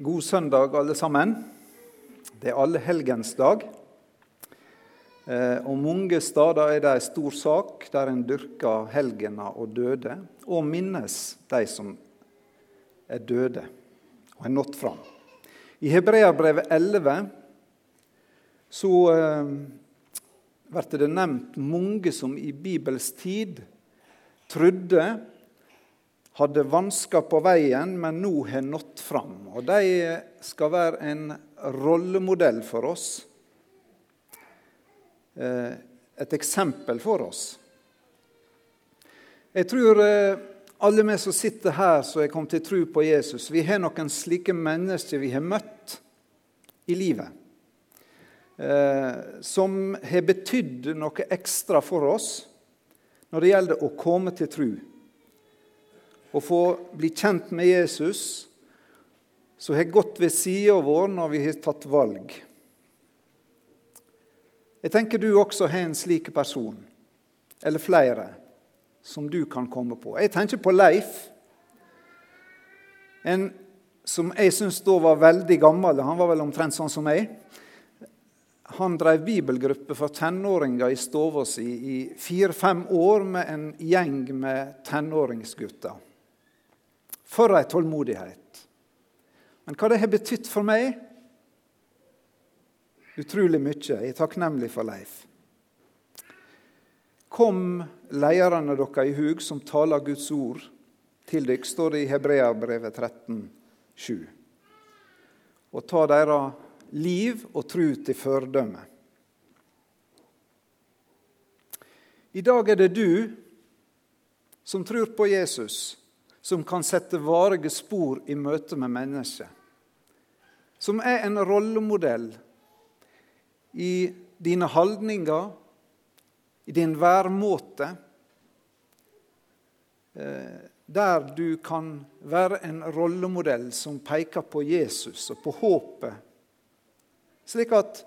God søndag, alle sammen. Det er allehelgensdag. Eh, og mange steder er det en stor sak der en dyrker helgena og døde, og minnes de som er døde og har nådd fram. I Hebreabrevet 11 så eh, blir det nevnt mange som i Bibels tid trodde hadde vansker på veien, men nå har nådd fram. Og de skal være en rollemodell for oss. Eh, et eksempel for oss. Jeg tror eh, alle vi som sitter her som er kommet til tro på Jesus, vi har noen slike mennesker vi har møtt i livet. Eh, som har betydd noe ekstra for oss når det gjelder å komme til tro å få bli kjent med Jesus, som har gått ved sida vår når vi har tatt valg. Jeg tenker du også har en slik person, eller flere, som du kan komme på. Jeg tenker på Leif, en som jeg syns da var veldig gammel. Han var vel omtrent sånn som meg. Han drev bibelgruppe for tenåringer i stua si i fire-fem år med en gjeng med tenåringsgutter. For ei tålmodighet. Men hva det har betydd for meg? Utrolig mye. Jeg er takknemlig for Leif. Kom lederne dere i hug som taler Guds ord til dere, står det i Hebreabrevet 13, 7. Og ta deres liv og tru til førdømme. I dag er det du som tror på Jesus som kan sette varige spor i møte med mennesker. Som er en rollemodell i dine holdninger, i din væremåte. Eh, der du kan være en rollemodell som peker på Jesus og på håpet. Slik at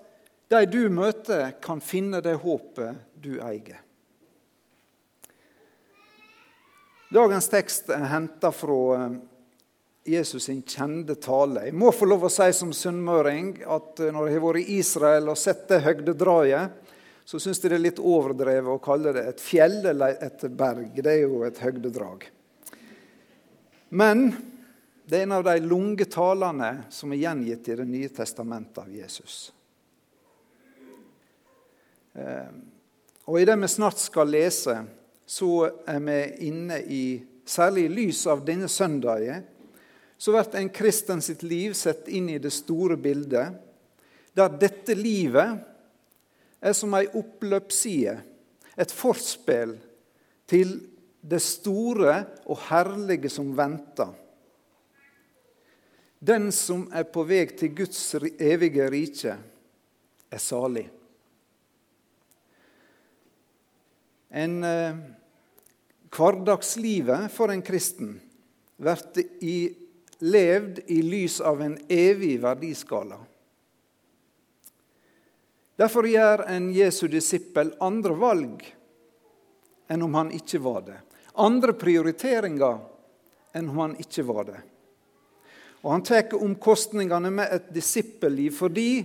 de du møter, kan finne det håpet du eier. Dagens tekst er henta fra eh, Jesus sin kjente tale. Jeg må få lov å si som sunnmøring at eh, når jeg har vært i Israel og sett det høgdedraget, så syns jeg det er litt overdrevet å kalle det et fjell eller et berg. Det er jo et høgdedrag. Men det er en av de lange talene som er gjengitt i Det nye testamentet av Jesus. Eh, og i det vi snart skal lese, så er vi inne i Særlig i lys av denne søndagen så blir en kristen sitt liv sett inn i det store bildet, der dette livet er som ei oppløpsside, et forspill til det store og herlige som venter. Den som er på vei til Guds evige rike, er salig. En eh, Hverdagslivet for en kristen blir levd i lys av en evig verdiskala. Derfor gjør en Jesu disippel andre valg enn om han ikke var det. Andre prioriteringer enn om han ikke var det. Og Han tar omkostningene med et disippelliv fordi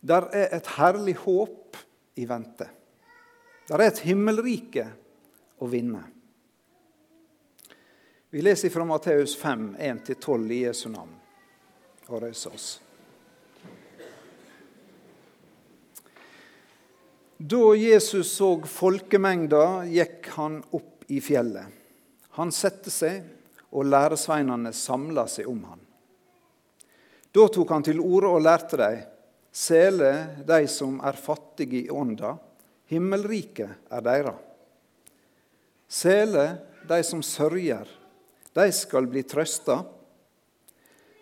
der er et herlig håp i vente. Der er et himmelrike å vinne. Vi leser fra Matteus 5, 1-12 i Jesu navn, og reiser oss. Da Jesus så folkemengda, gikk han opp i fjellet. Han satte seg, og læresveinene samla seg om han. Da tok han til orde og lærte dem, sele de som er fattige i ånda, himmelriket er deira. Sele de som sørger, de skal bli trøsta.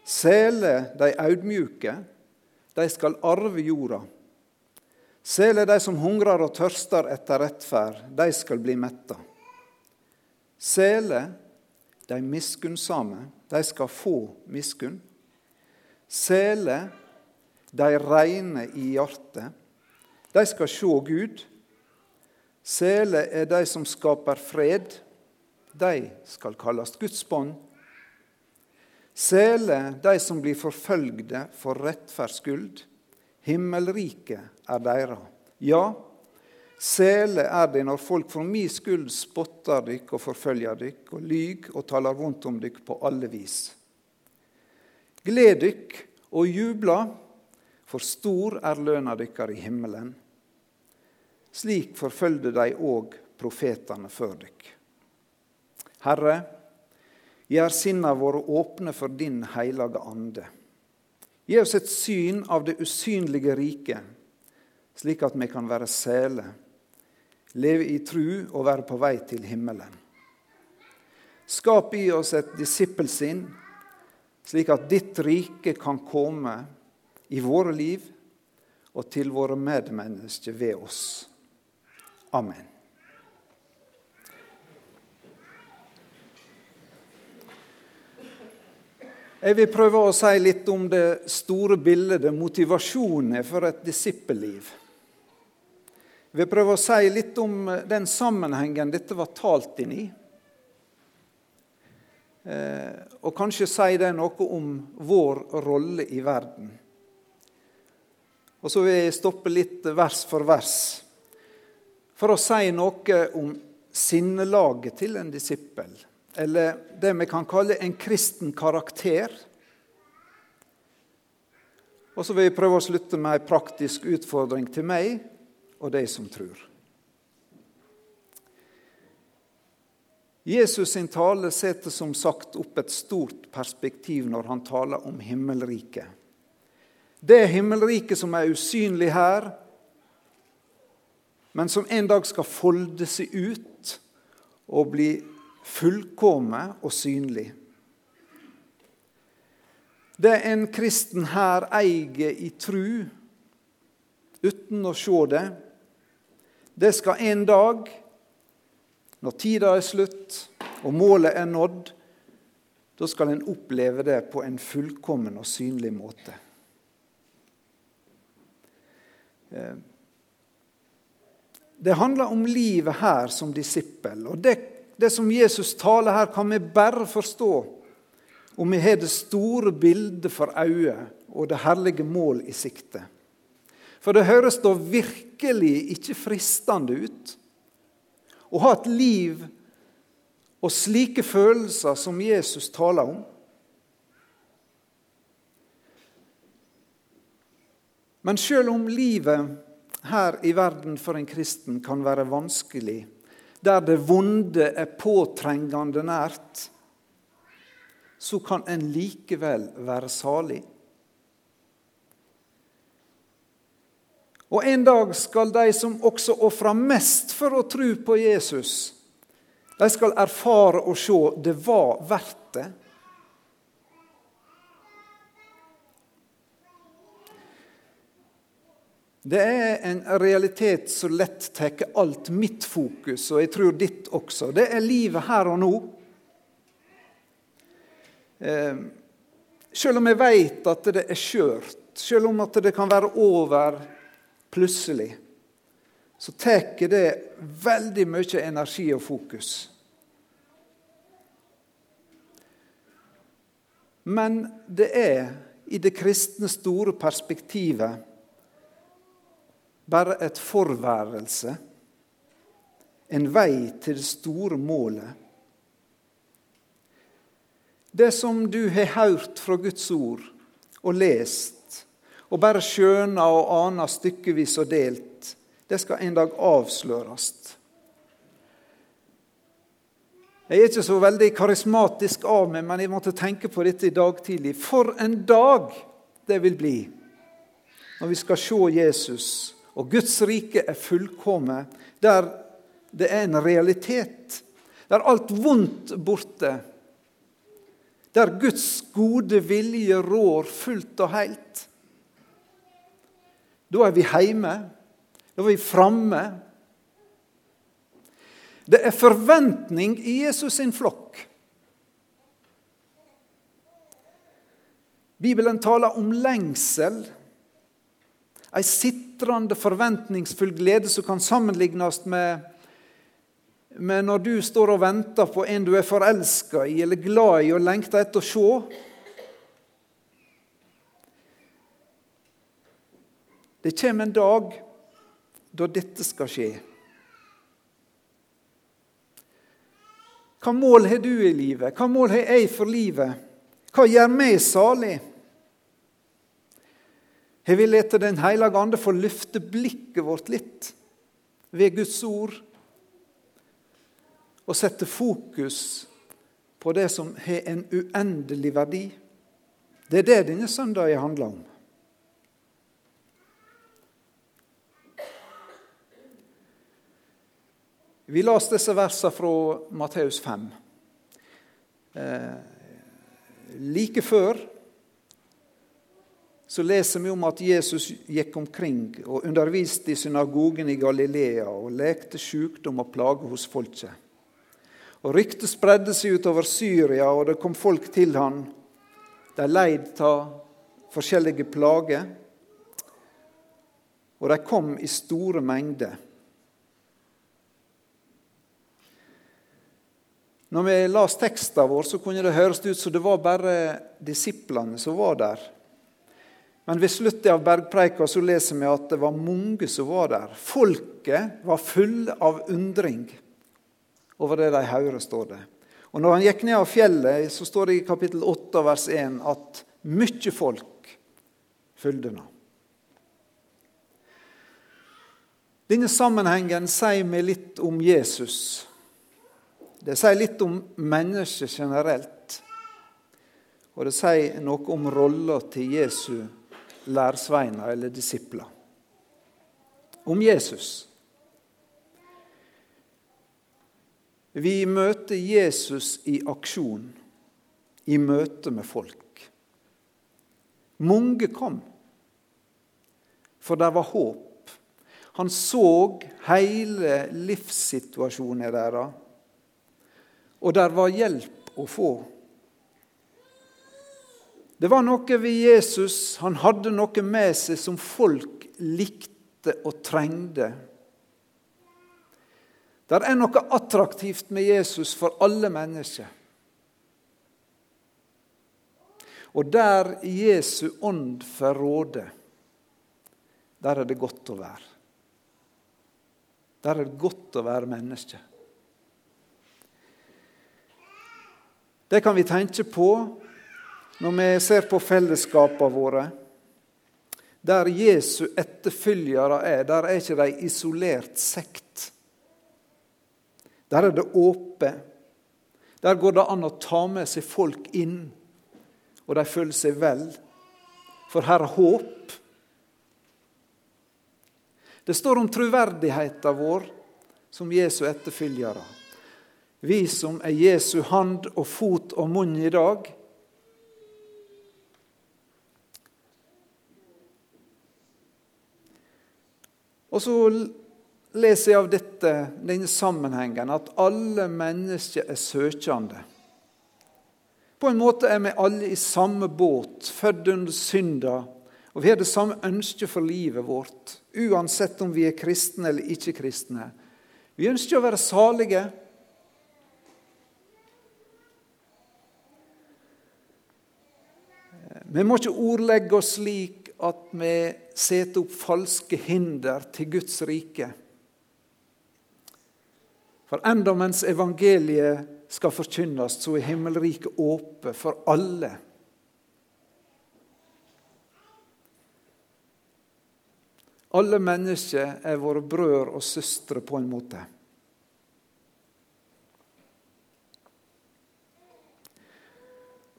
Sele de audmjuke, de skal arve jorda. Sele de som hungrer og tørster etter rettferd, de skal bli metta. Sele de miskunnsame, de skal få miskunn. Sele de reine i hjertet, de skal sjå Gud. Sele er de som skaper fred, de skal kalles Guds bånd. Sele de som blir forfølgde for rettferds skyld. Himmelriket er deira. Ja, sele er det når folk for mi skyld spotter dykk og forfølger dykk og lyg og taler vondt om dykk på alle vis. Gled dykk og jubla, for stor er løna dykkar i himmelen. Slik forfølgde de òg profetene før dykk. Herre, gjør sinna våre åpne for din heilage ande. Gi oss et syn av det usynlige riket, slik at vi kan være sele, leve i tru og være på vei til himmelen. Skap i oss et disippelsinn, slik at ditt rike kan komme i våre liv og til våre medmennesker ved oss. Amen. Jeg vil prøve å si litt om det store bildet, motivasjonen for et disippelliv. Jeg vil prøve å si litt om den sammenhengen dette var talt inn i. Eh, og kanskje si det noe om vår rolle i verden. Og så vil jeg stoppe litt vers for vers for å si noe om sinnelaget til en disippel eller det vi kan kalle en kristen karakter. Og så vil jeg prøve å slutte med ei praktisk utfordring til meg og de som tror. Jesus sin tale setter som sagt opp et stort perspektiv når han taler om himmelriket. Det himmelriket som er usynlig her, men som en dag skal folde seg ut og bli fullkomme og synlig. Det en kristen her eier i tru, uten å se det, det skal en dag, når tida er slutt og målet er nådd, da skal en oppleve det på en fullkommen og synlig måte. Det handler om livet her som disippel. og det det som Jesus taler her, kan vi bare forstå om vi har det store bildet for øyet og det herlige mål i sikte. For det høres da virkelig ikke fristende ut å ha et liv og slike følelser som Jesus taler om. Men selv om livet her i verden for en kristen kan være vanskelig, der det vonde er påtrengende nært, så kan en likevel være salig. Og en dag skal de som også ofra mest for å tro på Jesus, de skal erfare og se det var verdt det. Det er en realitet som lett tar alt mitt fokus, og jeg tror ditt også. Det er livet her og nå. Eh, selv om jeg vet at det er skjørt, selv om at det kan være over plutselig, så tar det veldig mye energi og fokus. Men det er i det kristne store perspektivet bare et forværelse, en vei til det store målet. Det som du har hørt fra Guds ord og lest, og bare skjøna og ana stykkevis og delt, det skal en dag avsløres. Jeg er ikke så veldig karismatisk av meg, men jeg måtte tenke på dette i dag tidlig. For en dag det vil bli når vi skal se Jesus og Guds rike er fullkomment, der det er en realitet. Der alt vondt borte. Der Guds gode vilje rår fullt og helt. Da er vi hjemme. Da er vi framme. Det er forventning i Jesus sin flokk. Bibelen taler om lengsel Ei glitrende, forventningsfull glede som kan sammenlignes med, med når du står og venter på en du er forelska i eller glad i og lengter etter å se. Det kommer en dag da dette skal skje. Hva mål har du i livet? Hva mål har jeg for livet? Hva gjør meg salig? Har vi latt Den hellige ande få løfte blikket vårt litt ved Guds ord og sette fokus på det som har en uendelig verdi? Det er det denne søndagen handler om. Vi las disse versene fra Matteus 5. Eh, like før så leser vi om at Jesus gikk omkring og underviste i synagogen i Galilea og lekte sykdom og plage hos folket. Og Ryktet spredde seg utover Syria, og det kom folk til han. De leid av forskjellige plager, og de kom i store mengder. Når vi las teksten vår, så kunne det høres ut som det var bare disiplene som var der. Men ved slutten av bergpreika så leser vi at det var mange som var der. Folket var fulle av undring over det de hører, står det. Og når han gikk ned av fjellet, så står det i kapittel 8 vers 1 at mye folk fulgte ham. Denne sammenhengen sier meg litt om Jesus. Det sier litt om mennesket generelt. Og det sier noe om rolla til Jesu lærsveiner eller disipler. Om Jesus. Vi møter Jesus i aksjon, i møte med folk. Mange kom, for det var håp. Han så hele livssituasjonen deres og der var hjelp å få. Det var noe ved Jesus, han hadde noe med seg som folk likte og trengte. Det er noe attraktivt med Jesus for alle mennesker. Og der Jesu ånd får råde, der er det godt å være. Der er det godt å være menneske. Det kan vi tenke på når vi ser på fellesskapene våre. Der Jesu etterfølgere er, der er ikke de isolert sekt. Der er det åpent. Der går det an å ta med seg folk inn, og de føler seg vel. For her er håp. Det står om troverdigheten vår som Jesu etterfølgere. Vi som er Jesu hand og fot og munn i dag. Og så leser jeg av dette, denne sammenhengen at alle mennesker er søkende. På en måte er vi alle i samme båt, født under synda, og vi har det samme ønsket for livet vårt, uansett om vi er kristne eller ikke kristne. Vi ønsker å være salige. Vi må ikke ordlegge oss slik at vi setter opp falske hinder til Guds rike. For enda mens evangeliet skal forkynnes, så er himmelriket åpent for alle. Alle mennesker er våre brødre og søstre på en måte.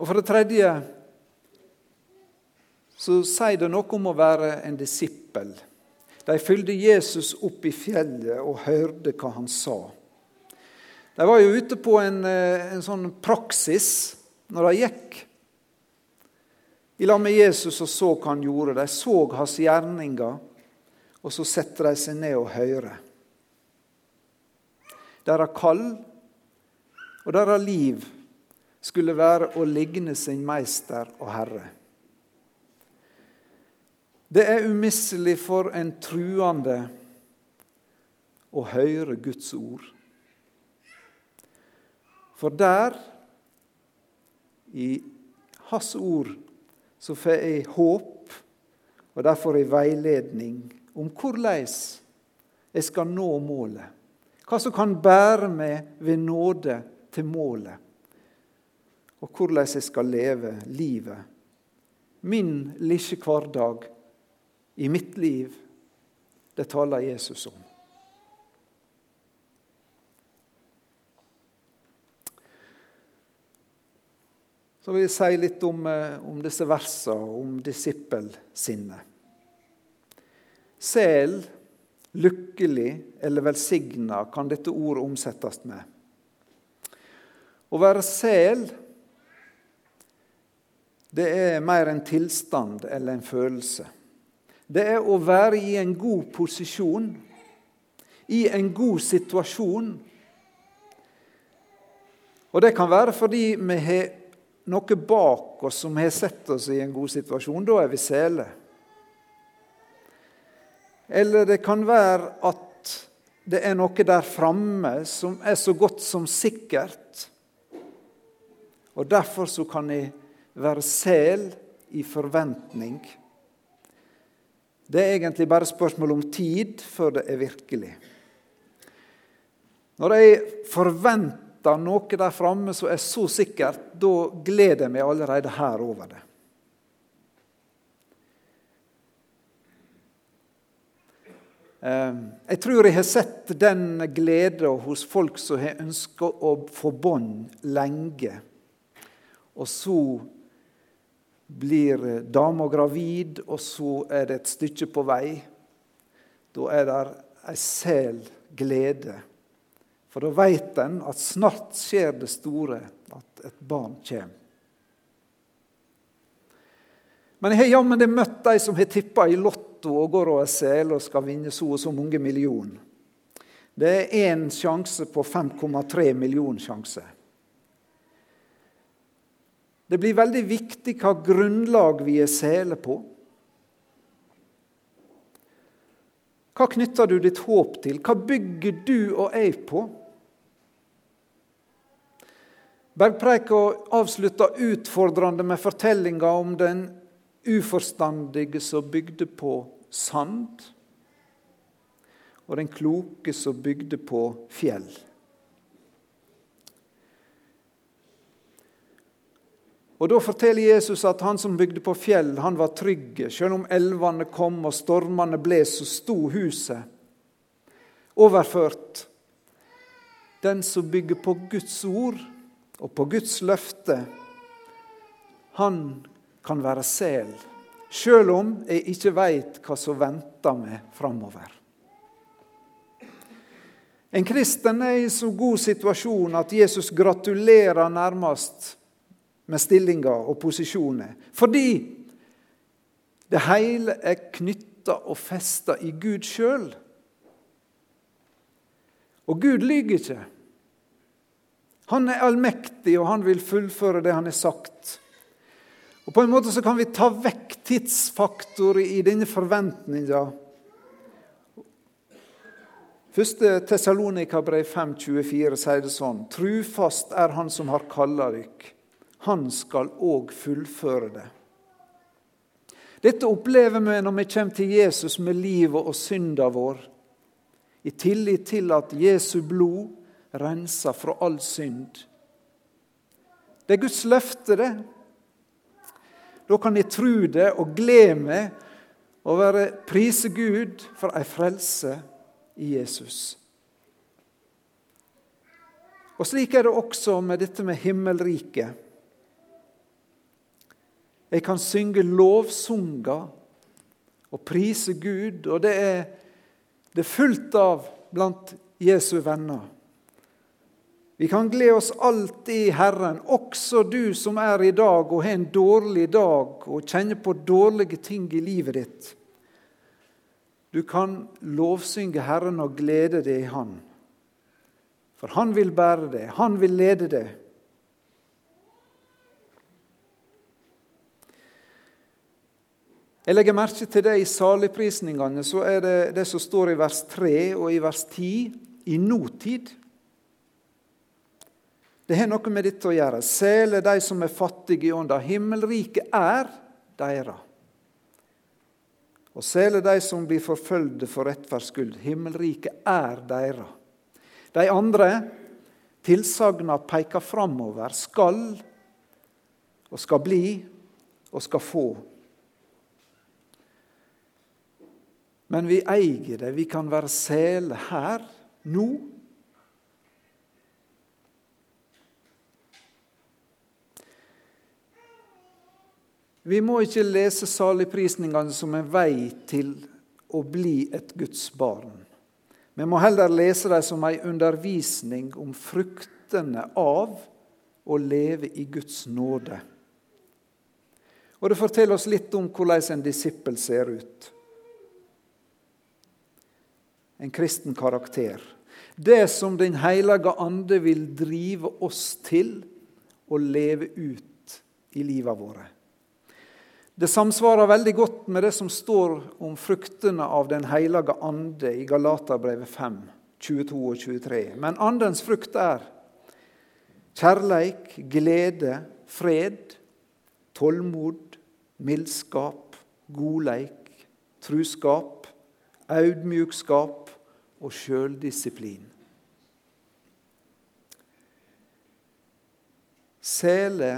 Og for det tredje så sier det noe om å være en disippel. De fulgte Jesus opp i fjellet og hørte hva han sa. De var jo ute på en, eh, en sånn praksis når de gikk i lag med Jesus og så hva han gjorde. De så hans gjerninger, og så setter de seg ned og hører. Deres kall og deres liv skulle være å ligne sin meister og herre. Det er umisselig for en truende å høre Guds ord. For der, i Hans ord, så får jeg håp og derfor en veiledning om hvordan jeg skal nå målet. Hva som kan bære meg ved nåde til målet. Og hvordan jeg skal leve livet. Min lille hverdag i mitt liv, det taler Jesus om. Så vil jeg si litt om, eh, om disse versene, om disippelsinnet. Sel, lykkelig eller velsigna kan dette ordet omsettes med. Å være sel, det er mer en tilstand eller en følelse. Det er å være i en god posisjon, i en god situasjon. Og det kan være fordi vi har noe bak oss som har sett oss i en god situasjon. Da er vi sele. Eller det kan være at det er noe der framme som er så godt som sikkert. Og derfor så kan jeg være sel i forventning. Det er egentlig bare spørsmål om tid før det er virkelig. Når jeg forventer noe der framme som er så sikkert, da gleder jeg meg allerede her over det. Ehm, jeg tror jeg har sett den gleden hos folk som har ønska å få bånd lenge. Og så blir dama gravid, og så er det et stykke på vei. Da er det ei sel glede for da veit en at snart skjer det store, at et barn kommer. Men jeg har jammen møtt de som har tippa i Lotto og går over sel og skal vinne så og så mange millioner. Det er én sjanse på 5,3 millioner sjanse. Det blir veldig viktig hva grunnlag vi er sele på. Hva knytter du ditt håp til? Hva bygger du og jeg på? Bergpreika avslutta utfordrende med fortellinga om den uforstandige som bygde på sand, og den kloke som bygde på fjell. Og Da forteller Jesus at han som bygde på fjell, han var trygg. Selv om elvene kom og stormene ble, så sto huset overført. Den som bygger på Guds ord, og på Guds løfte, han kan være sel, sjøl om jeg ikke veit hva som venter meg framover. En kristen er i så god situasjon at Jesus gratulerer nærmest med stillinger og posisjoner. Fordi det hele er knytta og festa i Gud sjøl. Og Gud lyver ikke. Han er allmektig, og han vil fullføre det han har sagt. Og På en måte så kan vi ta vekk tidsfaktorer i denne forventninga. Første Tessalonika-brev 5,24 sier det sånn.: Trufast er Han som har kalla dykk. Han skal òg fullføre det. Dette opplever vi når vi kommer til Jesus med livet og synda vår, i tillit til at Jesu blod renser fra all synd. Det er Guds løfte, det. Da kan jeg tro det og glede meg og være prise Gud for ei frelse i Jesus. Og Slik er det også med dette med himmelriket. Jeg kan synge lovsunger og prise Gud, og det er det fullt av blant Jesu venner. Vi kan glede oss alltid i Herren, også du som er i dag og har en dårlig dag og kjenner på dårlige ting i livet ditt. Du kan lovsynge Herren og glede deg i Han. For Han vil bære deg, Han vil lede det. Jeg legger merke til det i saligprisningene, så er det det som står i vers 3 og i vers 10, i nåtid. Det har noe med dette å gjøre. Sele de som er fattige i ånda. Himmelriket er deres. Og sele de som blir forfølgde for rettferds skyld. Himmelriket er deira. De andre tilsagna peker framover. Skal og skal bli og skal få. Men vi eier det. Vi kan være sele her, nå. Vi må ikke lese saligprisningene som en vei til å bli et Guds barn. Vi må heller lese dem som en undervisning om fruktene av å leve i Guds nåde. Og det forteller oss litt om hvordan en disippel ser ut. En kristen karakter. Det som Den hellige ande vil drive oss til å leve ut i livet våre. Det samsvarer veldig godt med det som står om fruktene av Den hellige ande i Galaterbrevet 5, 22 og 23. Men andens frukt er kjærleik, glede, fred, tålmod, mildskap, godleik, truskap, audmjukskap og sjøldisiplin. Sele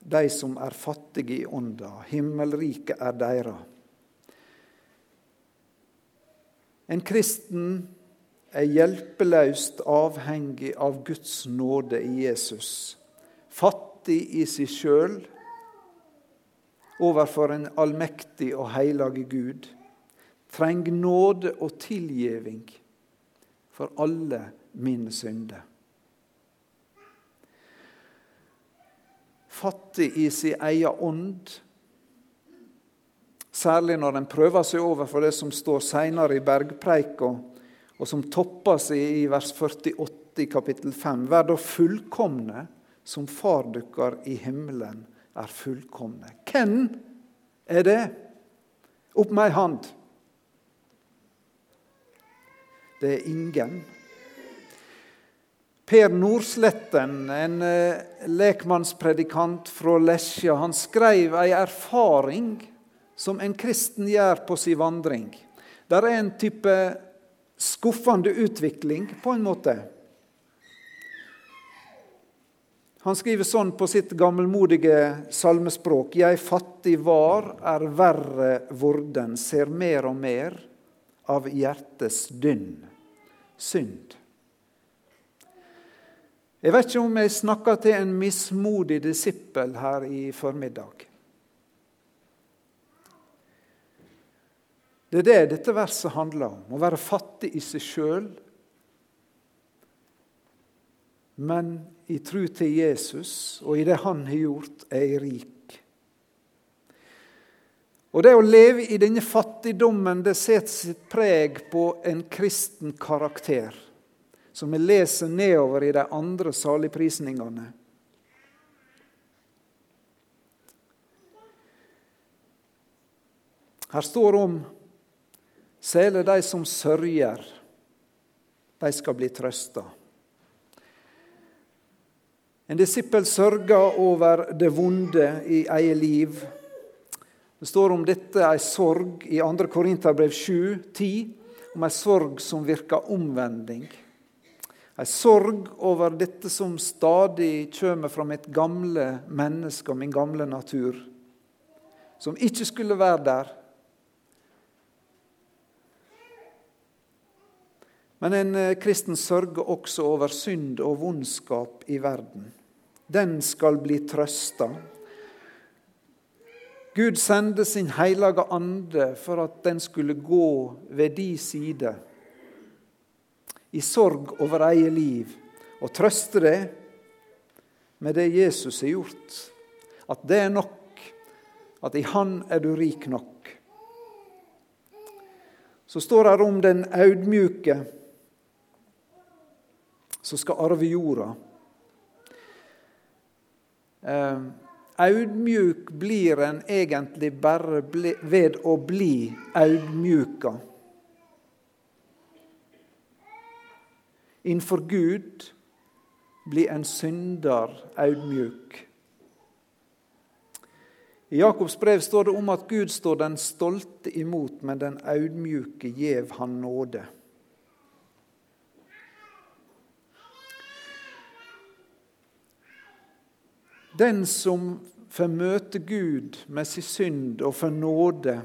de som er fattige i ånda, himmelriket er deira. En kristen er hjelpeløst avhengig av Guds nåde i Jesus. Fattig i seg sjøl overfor en allmektig og heilag Gud. Treng nåde og tilgivning for alle mine synder. Fattig i sin egen ånd, særlig når en prøver seg over for det som står seinere i bergpreika, og som topper seg i vers 48 i kapittel 5. Vær da fullkomne som Far dykkar i himmelen er fullkomne. Hvem er det? Opp med ei hand. Det er ingen. Per Nordsletten, en eh, lekmannspredikant fra Lesja, han skrev ei erfaring som en kristen gjør på sin vandring. Det er en type skuffende utvikling, på en måte. Han skriver sånn på sitt gammelmodige salmespråk.: Jeg fattig var, er verre vorden, ser mer og mer av hjertets dynn, synd. Jeg vet ikke om jeg snakker til en mismodig disippel her i formiddag. Det er det dette verset handler om, å være fattig i seg sjøl, men i tru til Jesus og i det han har gjort, er jeg rik. Og Det å leve i denne fattigdommen det setter sitt preg på en kristen karakter, som vi leser nedover i de andre saligprisningene. Her står om Sele de som sørger, de skal bli trøsta. En disippel sørger over det vonde i eget liv. Det står om dette ei sorg i 2. Korinterbrev 7, 10, om ei sorg som virker omvending. Ei sorg over dette som stadig kommer fra mitt gamle menneske og min gamle natur, som ikke skulle være der. Men en eh, kristen sørger også over synd og vondskap i verden. Den skal bli trøsta. Gud sendte sin hellige ande for at den skulle gå ved di side, i sorg over eget liv, og trøste deg med det Jesus har gjort. At det er nok. At i Han er du rik nok. Så står det om den audmjuke som skal arve jorda. Eh, audmjuk blir en egentlig bare ved å bli audmjuka. Innenfor Gud blir en synder audmjuk. I Jakobs brev står det om at Gud står den stolte imot, men den audmjuke gjev han nåde. Den som får møte Gud med sin synd og får nåde,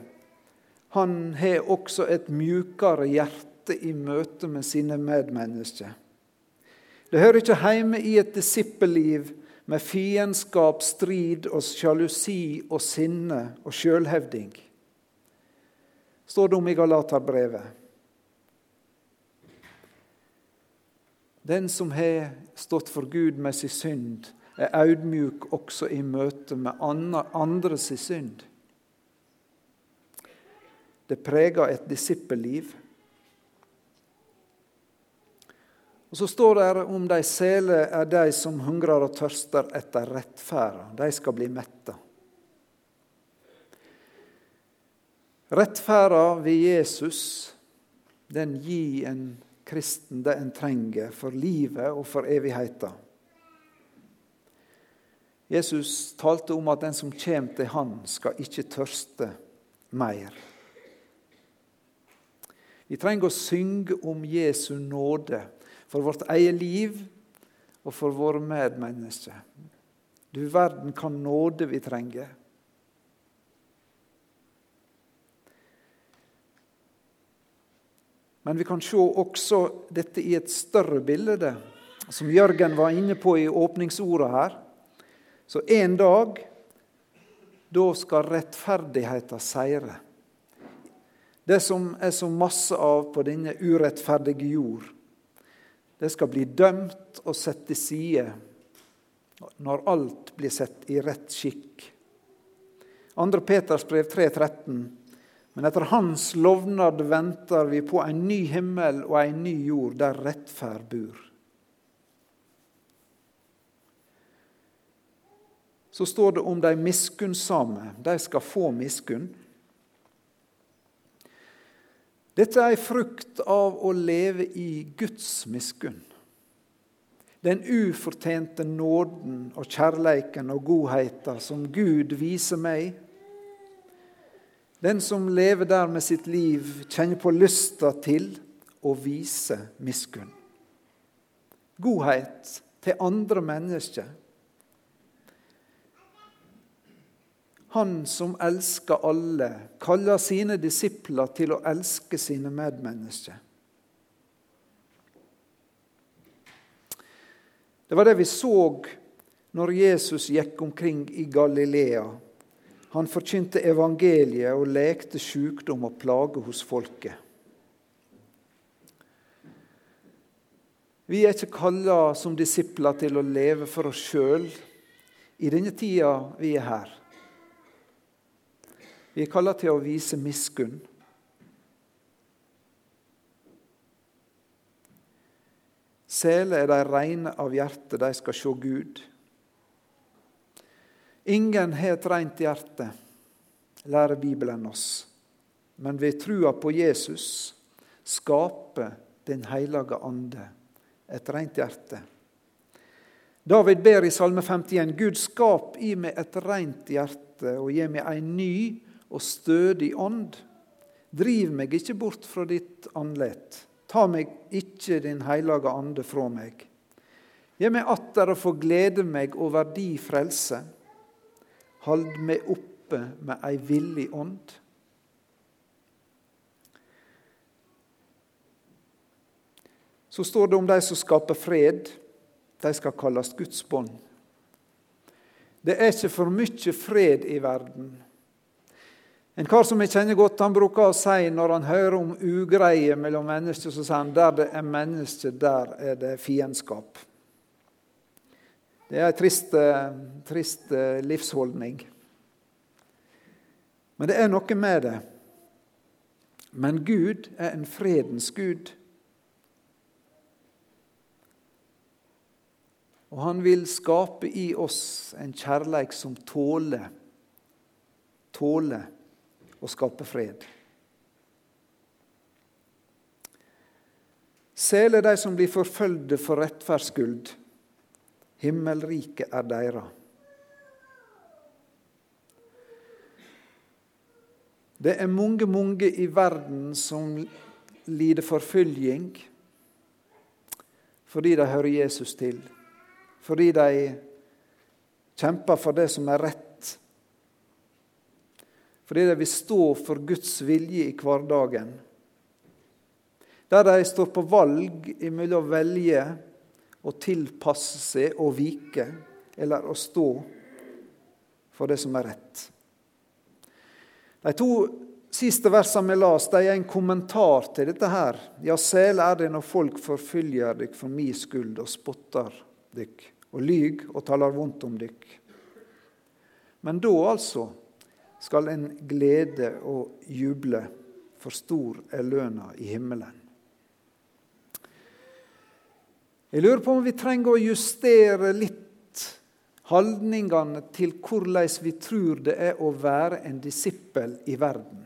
han har også et mjukere hjerte i møte med sine medmennesker. Det hører ikke hjemme i et disippelliv med fiendskap, strid og sjalusi og sinne og sjølhevding, står det om i Galaterbrevet. Den som har stått for Gud med sin synd, er audmjuk også i møte med andres synd. Det preger et disippelliv. Og Så står det om de sele er de som hungrer og tørster etter rettferda. De skal bli metta. Rettferda ved Jesus, den gir en kristen det en trenger for livet og for evigheten. Jesus talte om at den som kommer til Han, skal ikke tørste mer. Vi trenger å synge om Jesu nåde for vårt eget liv og for våre medmennesker. Du verden kan nåde vi trenger. Men vi kan se også dette i et større bilde, som Jørgen var inne på i åpningsorda her. Så en dag, da skal rettferdigheten seire. Det som er så masse av på denne urettferdige jord, det skal bli dømt og satt til side når alt blir sett i rett skikk. 2. Peters brev 3,13. Men etter Hans lovnad venter vi på en ny himmel og en ny jord der rettferd bor. Så står det om de miskunnsame. De skal få miskunn. Dette er ei frukt av å leve i Guds miskunn. Den ufortjente nåden og kjærleiken og godheten som Gud viser meg. Den som lever der med sitt liv, kjenner på lysta til å vise miskunn. Godhet til andre mennesker. Han som elsker alle, kaller sine disipler til å elske sine medmennesker. Det var det vi så når Jesus gikk omkring i Galilea. Han forkynte evangeliet og lekte sykdom og plage hos folket. Vi er ikke kalla som disipler til å leve for oss sjøl i denne tida vi er her. Vi er kalla til å vise miskunn. Sele er de reine av hjerte, de skal se Gud. Ingen har et rent hjerte, lærer Bibelen oss. Men ved trua på Jesus skaper Den hellige ande et rent hjerte. David ber i Salme 51.: Gud, skap i meg et rent hjerte og gi meg en ny og stødig ånd. Driv meg ikke bort fra ditt andlet. Ta meg ikke din hellige ande fra meg. Gi meg atter å få glede meg over di frelse. Hold meg oppe med ei villig ånd. Så står det om de som skaper fred. De skal kalles Guds bånd. Det er ikke for mye fred i verden en kar som jeg kjenner godt, han bruker å si når han hører om ugreie mellom mennesker, så sier han der det er mennesker, der er det fiendskap. Det er en trist, trist livsholdning. Men det er noe med det. Men Gud er en fredens Gud. Og han vil skape i oss en kjærleik som tåler, tåler og skape fred. Sel er de som blir forfølgde for rettferds skyld. Himmelriket er deira. Det er mange, mange i verden som lider forfølging fordi de hører Jesus til, fordi de kjemper for det som er rett, fordi de vil stå for Guds vilje i hverdagen. Der de står på valg mellom å velge å tilpasse seg og vike, eller å stå for det som er rett. De to siste versene vi las, de er en kommentar til dette her. Ja, sel er det når folk forfølger dykk for mi skyld og spotter dykk, og lyg og taler vondt om dykk. Men da, altså, skal en glede og juble, for stor er lønna i himmelen. Jeg lurer på om vi trenger å justere litt holdningene til hvordan vi tror det er å være en disippel i verden,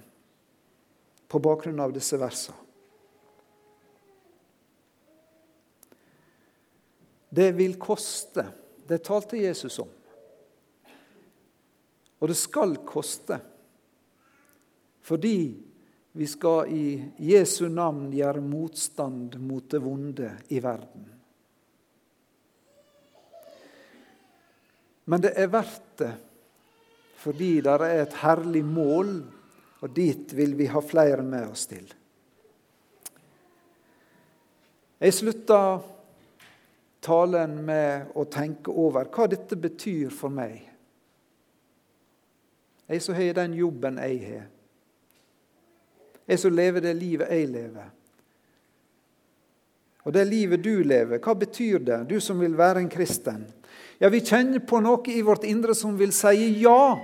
på bakgrunn av disse versene. Det vil koste. Det talte Jesus om. Og det skal koste. Fordi vi skal i Jesu navn gjøre motstand mot det vonde i verden. Men det er verdt det, fordi det er et herlig mål, og dit vil vi ha flere med oss til. Jeg slutta talen med å tenke over hva dette betyr for meg. Jeg som har den jobben jeg har. Jeg som lever det livet jeg lever. Og det livet du lever, hva betyr det, du som vil være en kristen? Ja, vi kjenner på noe i vårt indre som vil si ja.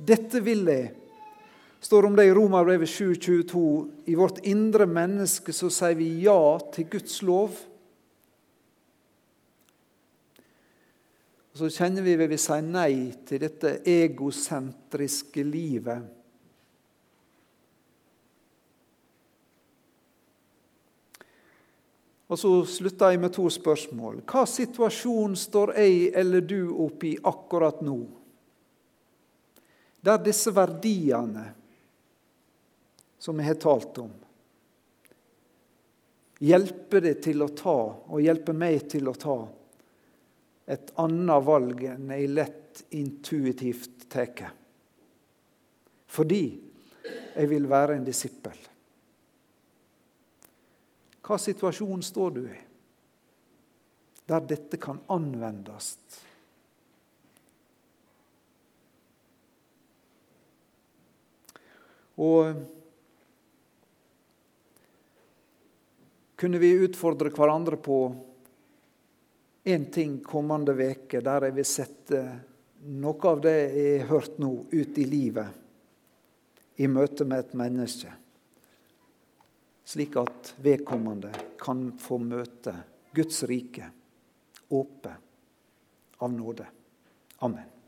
Dette vil jeg. står om det i Romerbrevet 7,22. I vårt indre menneske så sier vi ja til Guds lov. Og så kjenner vi vi sier nei til dette egosentriske livet Og så slutta jeg med to spørsmål. Hva situasjon står jeg eller du oppi akkurat nå? Der disse verdiene som jeg har talt om, hjelper det til å ta, og hjelper meg til å ta, et annet valg enn jeg lett intuitivt tar. Fordi jeg vil være en disippel. Hva situasjon står du i der dette kan anvendes? Og kunne vi utfordre hverandre på én ting kommende veke der jeg vil sette noe av det jeg har hørt nå, ut i livet i møte med et menneske slik at vedkommende kan få møte Guds rike åpent av nåde. Amen.